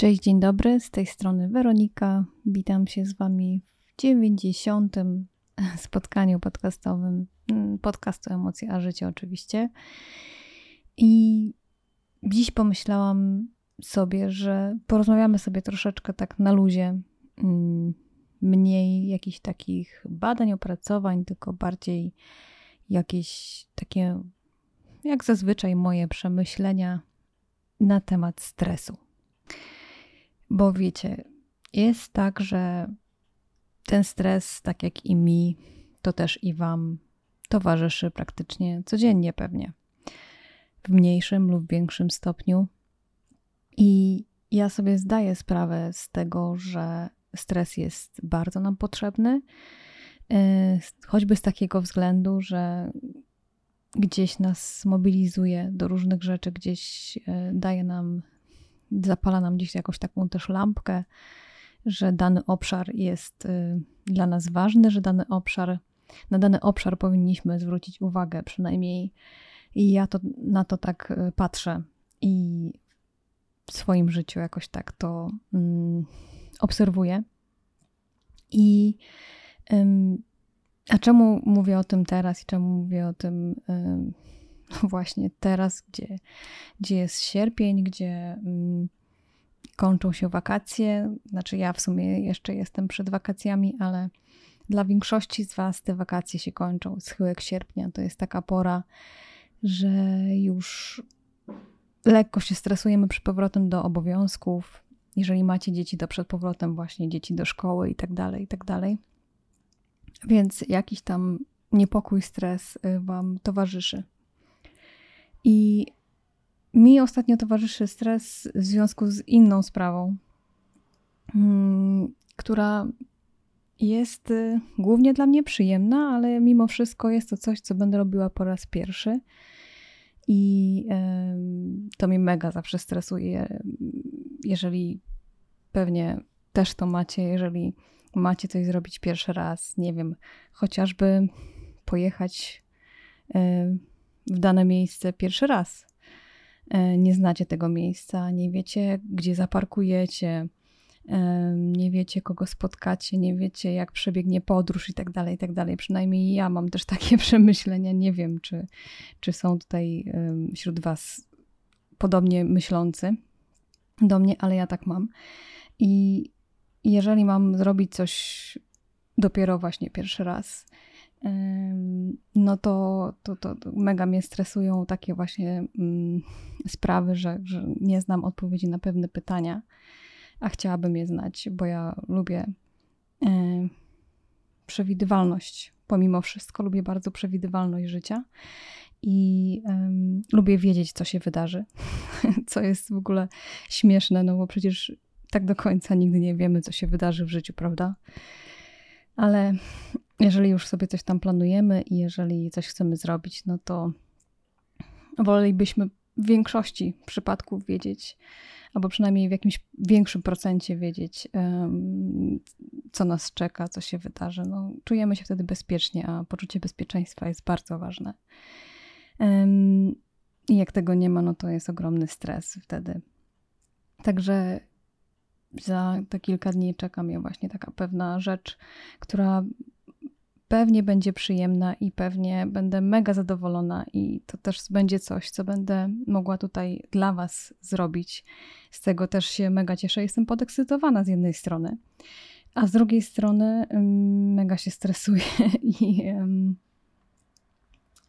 Cześć, dzień dobry, z tej strony Weronika. Witam się z Wami w 90. spotkaniu podcastowym, mm, podcastu Emocje a Życie oczywiście. I dziś pomyślałam sobie, że porozmawiamy sobie troszeczkę tak na luzie, mm, mniej jakichś takich badań, opracowań, tylko bardziej jakieś takie, jak zazwyczaj, moje przemyślenia na temat stresu. Bo wiecie, jest tak, że ten stres, tak jak i mi, to też i Wam towarzyszy praktycznie codziennie pewnie, w mniejszym lub większym stopniu. I ja sobie zdaję sprawę z tego, że stres jest bardzo nam potrzebny, e, choćby z takiego względu, że gdzieś nas mobilizuje do różnych rzeczy, gdzieś e, daje nam zapala nam gdzieś jakąś taką też lampkę, że dany obszar jest y, dla nas ważny, że dany obszar, na dany obszar powinniśmy zwrócić uwagę przynajmniej. I ja to, na to tak y, patrzę i w swoim życiu jakoś tak to um, obserwuję. I um, a czemu mówię o tym teraz i czemu mówię o tym um, właśnie teraz, gdzie, gdzie jest sierpień, gdzie mm, kończą się wakacje. Znaczy, ja w sumie jeszcze jestem przed wakacjami, ale dla większości z Was te wakacje się kończą. Schyłek sierpnia to jest taka pora, że już lekko się stresujemy przy powrotem do obowiązków. Jeżeli macie dzieci, to przed powrotem właśnie dzieci do szkoły i tak dalej, i tak dalej. Więc jakiś tam niepokój, stres y, Wam towarzyszy. I mi ostatnio towarzyszy stres w związku z inną sprawą, hmm, która jest y, głównie dla mnie przyjemna, ale mimo wszystko jest to coś, co będę robiła po raz pierwszy. I to mnie mega zawsze stresuje, jeżeli pewnie też to macie, jeżeli macie coś zrobić pierwszy raz, nie wiem, chociażby pojechać w dane miejsce pierwszy raz. E, nie znacie tego miejsca, nie wiecie, gdzie zaparkujecie, e, nie wiecie, kogo spotkacie, nie wiecie, jak przebiegnie podróż i tak dalej, i tak dalej. Przynajmniej ja mam też takie przemyślenia. Nie wiem, czy, czy są tutaj wśród Was podobnie myślący do mnie, ale ja tak mam. I jeżeli mam zrobić coś dopiero właśnie pierwszy raz, no to, to, to, mega mnie stresują takie właśnie mm, sprawy, że, że nie znam odpowiedzi na pewne pytania, a chciałabym je znać, bo ja lubię e, przewidywalność. Pomimo wszystko lubię bardzo przewidywalność życia i lubię wiedzieć, co się wydarzy, co jest w ogóle śmieszne, no bo przecież tak do końca nigdy nie wiemy, co się wydarzy w życiu, prawda? Ale jeżeli już sobie coś tam planujemy i jeżeli coś chcemy zrobić, no to wolelibyśmy w większości przypadków wiedzieć, albo przynajmniej w jakimś większym procencie wiedzieć, co nas czeka, co się wydarzy. No, czujemy się wtedy bezpiecznie, a poczucie bezpieczeństwa jest bardzo ważne. I jak tego nie ma, no to jest ogromny stres wtedy. Także za te kilka dni czeka mnie właśnie taka pewna rzecz, która pewnie będzie przyjemna i pewnie będę mega zadowolona, i to też będzie coś, co będę mogła tutaj dla Was zrobić. Z tego też się mega cieszę. Jestem podekscytowana z jednej strony, a z drugiej strony mega się stresuję i,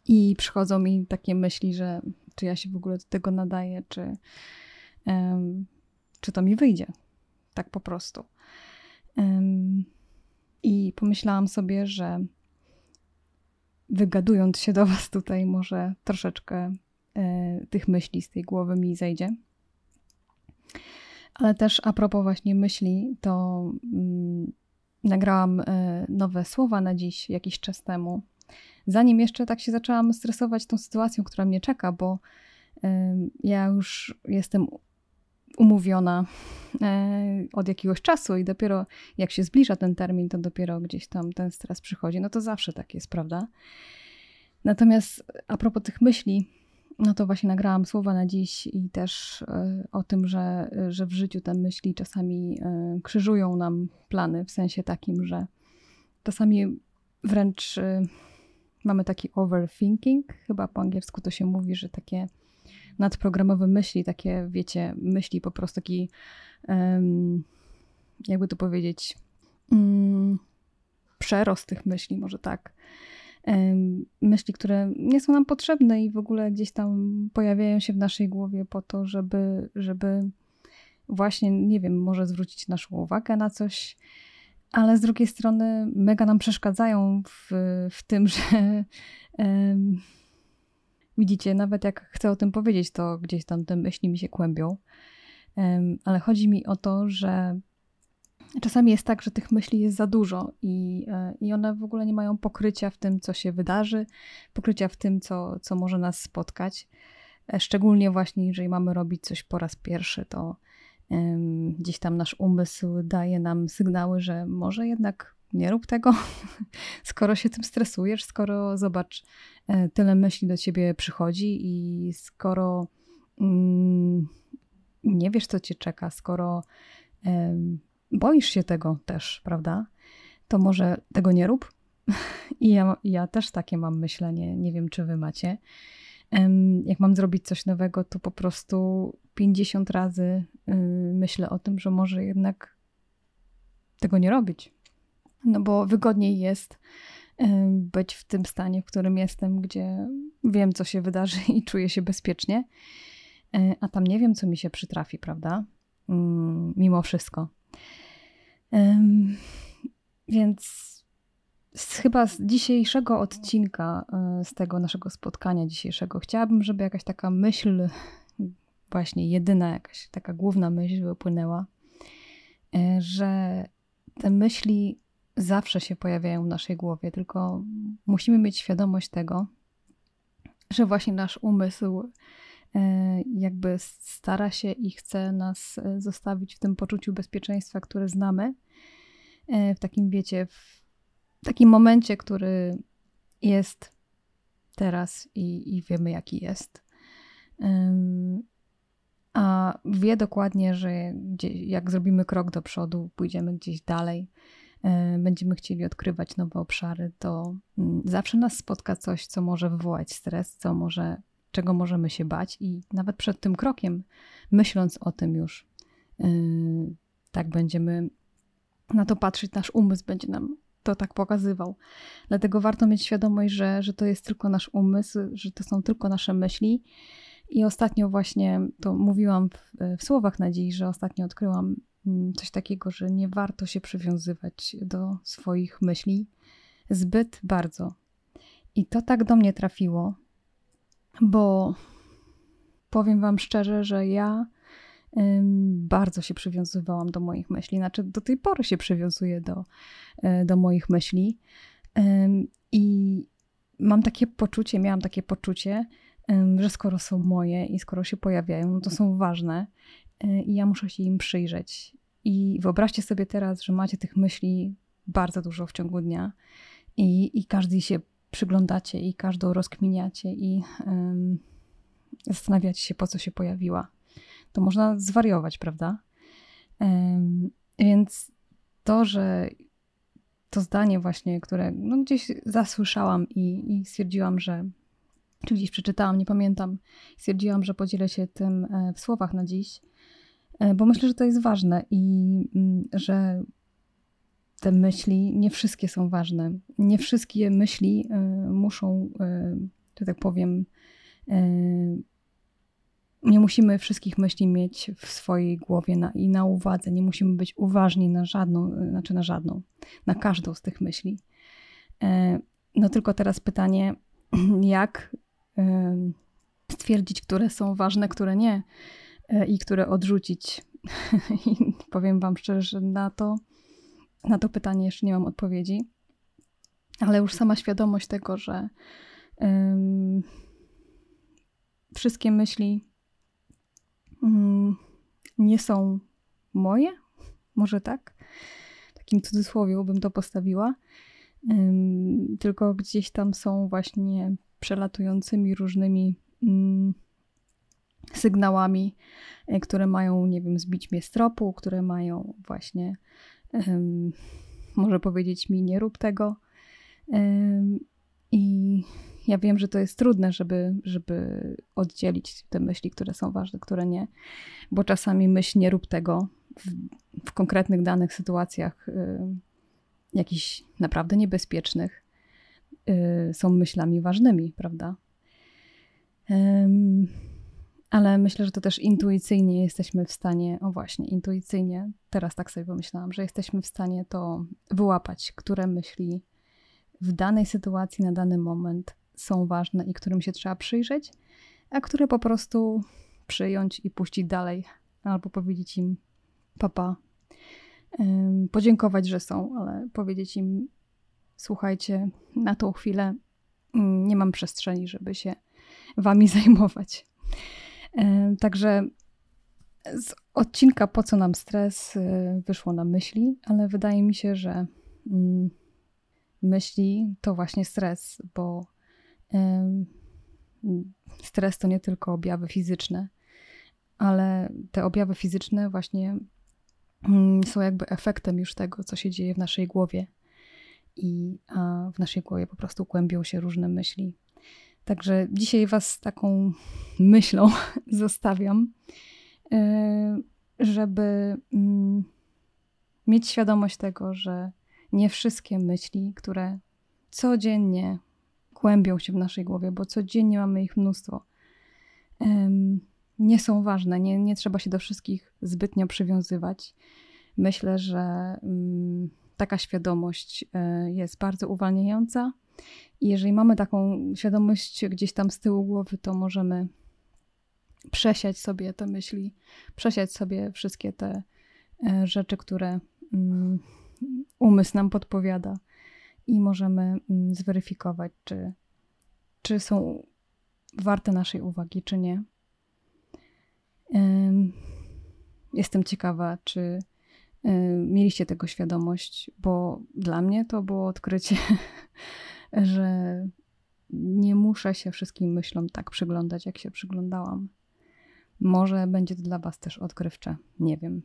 i przychodzą mi takie myśli, że czy ja się w ogóle do tego nadaję, czy, czy to mi wyjdzie. Tak po prostu. I pomyślałam sobie, że wygadując się do Was tutaj, może troszeczkę e, tych myśli z tej głowy mi zejdzie. Ale też a propos właśnie myśli, to mm, nagrałam e, nowe słowa na dziś jakiś czas temu. Zanim jeszcze tak się zaczęłam stresować tą sytuacją, która mnie czeka, bo e, ja już jestem umówiona e, od jakiegoś czasu i dopiero jak się zbliża ten termin, to dopiero gdzieś tam ten stres przychodzi. No to zawsze tak jest, prawda? Natomiast a propos tych myśli, no to właśnie nagrałam słowa na dziś i też y, o tym, że, że w życiu te myśli czasami y, krzyżują nam plany, w sensie takim, że czasami wręcz mamy taki overthinking, chyba po angielsku to się mówi, że takie nadprogramowe myśli, takie wiecie, myśli po prostu taki, um, jakby to powiedzieć, um, przerost tych myśli, może tak. Myśli, które nie są nam potrzebne i w ogóle gdzieś tam pojawiają się w naszej głowie po to, żeby, żeby właśnie, nie wiem, może zwrócić naszą uwagę na coś, ale z drugiej strony mega nam przeszkadzają w, w tym, że um, widzicie, nawet jak chcę o tym powiedzieć, to gdzieś tam te myśli mi się kłębią. Ale chodzi mi o to, że czasami jest tak, że tych myśli jest za dużo i, e, i one w ogóle nie mają pokrycia w tym, co się wydarzy, pokrycia w tym, co, co może nas spotkać. E, szczególnie właśnie, jeżeli mamy robić coś po raz pierwszy, to gdzieś tam nasz umysł daje nam sygnały, że może jednak nie rób tego, skoro się tym stresujesz, skoro zobacz, e, tyle myśli do ciebie przychodzi i skoro mm, nie wiesz, co cię czeka, skoro boisz się tego też, prawda? To może tego nie rób. I ja, ja też takie mam myślenie, nie wiem, czy wy macie. Jak mam zrobić coś nowego, to po prostu 50 razy y, myślę o tym, że może jednak tego nie robić. No bo wygodniej jest być w tym stanie, w którym jestem, gdzie wiem, co się wydarzy i czuję się bezpiecznie, e, a tam nie wiem, co mi się przytrafi, prawda? Mm, mimo wszystko. Więc z, chyba z dzisiejszego odcinka, e, z tego naszego spotkania dzisiejszego, chciałabym, żeby jakaś taka myśl, właśnie jedyna jakaś taka główna myśl wypłynęła, że te myśli zawsze się pojawiają w naszej głowie, tylko musimy mieć świadomość tego, że właśnie nasz umysł e, jakby stara się i chce nas zostawić w tym poczuciu bezpieczeństwa, które znamy, E, w takim, wiecie, w takim momencie, który jest teraz i, i wiemy, jaki jest. A wie dokładnie, że jak zrobimy krok do przodu, pójdziemy gdzieś dalej, e, będziemy chcieli odkrywać nowe obszary, to mm, zawsze nas spotka coś, co może wywołać stres, co może, czego możemy się bać, i nawet przed tym krokiem, myśląc o tym już, e, tak będziemy na to patrzeć, nasz umysł będzie nam to tak pokazywał. Dlatego warto mieć świadomość, że, że to jest tylko nasz umysł, że to są tylko nasze myśli. I ostatnio właśnie to mówiłam w, w słowach nadziei, że ostatnio odkryłam coś takiego, że nie warto się przywiązywać do swoich myśli zbyt bardzo. I to tak do mnie trafiło, bo powiem Wam szczerze, że ja bardzo się przywiązywałam do moich myśli. Znaczy, do tej pory się przywiązuję do, e, do moich myśli. I mam takie poczucie, miałam takie poczucie, że skoro są moje i skoro się pojawiają, no to są ważne i ja muszę się im przyjrzeć. I wyobraźcie sobie teraz, że macie tych myśli bardzo dużo w ciągu dnia i, i każdy się przyglądacie i każdą rozkminiacie i um, zastanawiacie się, po co się pojawiła to można zwariować, prawda? Więc to, że to zdanie właśnie, które no gdzieś zasłyszałam i, i stwierdziłam, że czy gdzieś przeczytałam, nie pamiętam, stwierdziłam, że podzielę się tym e, w słowach na dziś, bo myślę, że to jest ważne i mm, że te myśli nie wszystkie są ważne. Nie wszystkie myśli e, muszą, że tak powiem, nie musimy wszystkich myśli mieć w swojej głowie na, i na uwadze. Nie musimy być uważni na żadną, znaczy na żadną, na każdą z tych myśli. E, no tylko teraz pytanie, jak e, stwierdzić, które są ważne, które nie e, i które odrzucić. I powiem Wam szczerze, że na to, na to pytanie jeszcze nie mam odpowiedzi, ale już sama świadomość tego, że um, wszystkie myśli Mm, nie są moje, może tak, w takim cudzysłowie bym to postawiła, tylko gdzieś tam są właśnie przelatującymi różnymi mm, sygnałami, e, które mają, nie wiem, zbić mnie z tropu, które mają właśnie, um, może powiedzieć mi, nie rób tego. Um, I ja wiem, że to jest trudne, żeby, żeby oddzielić te myśli, które są ważne, które nie, bo czasami myśl nie rób tego w, w konkretnych danych sytuacjach, y, jakichś naprawdę niebezpiecznych, y, są myślami ważnymi, prawda? Ale myślę, że to też intuicyjnie jesteśmy w stanie, o właśnie, intuicyjnie, teraz tak sobie pomyślałam, że jesteśmy w stanie to wyłapać, które myśli w danej sytuacji, na dany moment są ważne i którym się trzeba przyjrzeć, a które po prostu przyjąć i puścić dalej, albo powiedzieć im papa, podziękować, że są, ale powiedzieć im słuchajcie, na tą chwilę mm, nie mam przestrzeni, żeby się wami zajmować. Także z odcinka Po co nam stres y, wyszło na myśli, ale wydaje mi się, że mm, myśli to właśnie stres, bo stres to nie tylko objawy fizyczne, ale te objawy fizyczne właśnie mm, są jakby efektem już tego, co się dzieje w naszej głowie. I w naszej głowie po prostu kłębią się różne myśli. Także dzisiaj Was taką myślą zostawiam, e, żeby mm, mieć świadomość tego, że nie wszystkie myśli, które codziennie kłębią się w naszej głowie, bo codziennie mamy ich mnóstwo, nie są ważne. Nie, nie trzeba się do wszystkich zbytnio przywiązywać. Myślę, że mm, taka świadomość e, jest bardzo uwalniająca i jeżeli mamy taką świadomość gdzieś tam z tyłu głowy, to możemy przesiać sobie te myśli, przesiać sobie wszystkie te e, rzeczy, które mm, umysł nam podpowiada i możemy mm, zweryfikować, czy, czy są warte naszej uwagi, czy nie. Jestem ciekawa, czy mieliście tego świadomość, bo dla mnie to było odkrycie że nie muszę się wszystkim myślom tak przyglądać, jak się przyglądałam. Może będzie to dla Was też odkrywcze, nie wiem.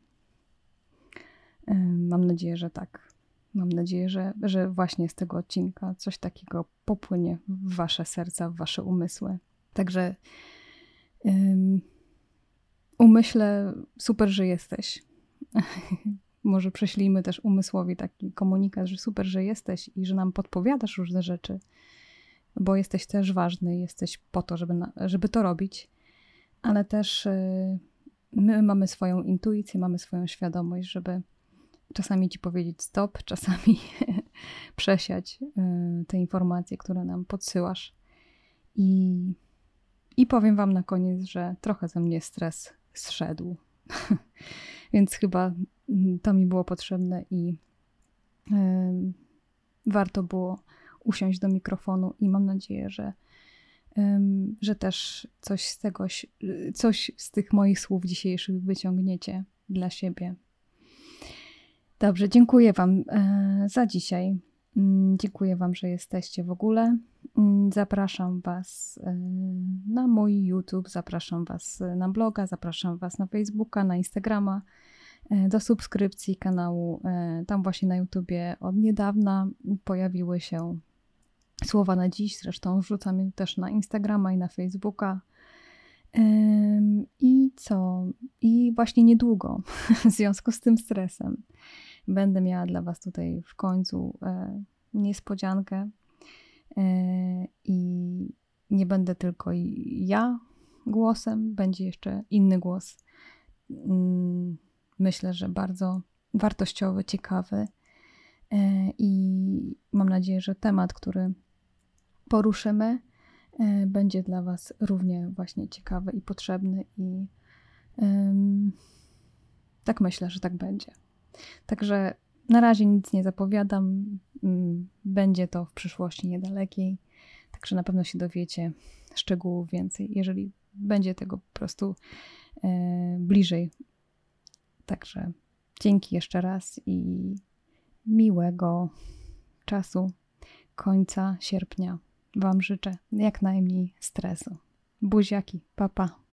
Mam nadzieję, że tak. Mam nadzieję, że, że właśnie z tego odcinka coś takiego popłynie w Wasze serca, w Wasze umysły. Także um, umyślę, super, że jesteś. może prześlijmy też umysłowi taki komunikat, że super, że jesteś i że nam podpowiadasz różne rzeczy, bo jesteś też ważny, jesteś po to, żeby, na, żeby to robić, ale też y, my mamy swoją intuicję, mamy swoją świadomość, żeby czasami ci powiedzieć stop, czasami przesiać y, te informacje, które nam podsyłasz. I, I powiem Wam na koniec, że trochę ze mnie stres zszedł. Więc chyba mm, to mi było potrzebne i warto było usiąść do mikrofonu i mam nadzieję, że, że też coś z tego, coś z tych moich słów dzisiejszych wyciągniecie dla siebie. Dobrze, dziękuję Wam e, za dzisiaj. Mm, dziękuję Wam, że jesteście w ogóle. Mm, zapraszam Was e, na mój YouTube, zapraszam Was na bloga, zapraszam Was na Facebooka, na Instagrama e, do subskrypcji kanału. E, tam właśnie na YouTubie od niedawna pojawiły się słowa na dziś, zresztą wrzucam je też na Instagrama i na Facebooka. I co? I właśnie niedługo, w związku z tym stresem, będę miała dla Was tutaj w końcu niespodziankę i nie będę tylko ja głosem, będzie jeszcze inny głos. Mm, myślę, że bardzo wartościowy, ciekawy e, i mam nadzieję, że temat, który poruszymy, e, będzie dla Was równie właśnie ciekawy i potrzebny i tak myślę, że tak będzie. Także na razie nic nie zapowiadam. Mm, będzie to w przyszłości niedalekiej, także na pewno się dowiecie szczegółów więcej, jeżeli będzie tego po prostu e, bliżej. Także dzięki jeszcze raz i miłego czasu końca sierpnia Wam życzę jak najmniej stresu. Buziaki, papa. Pa.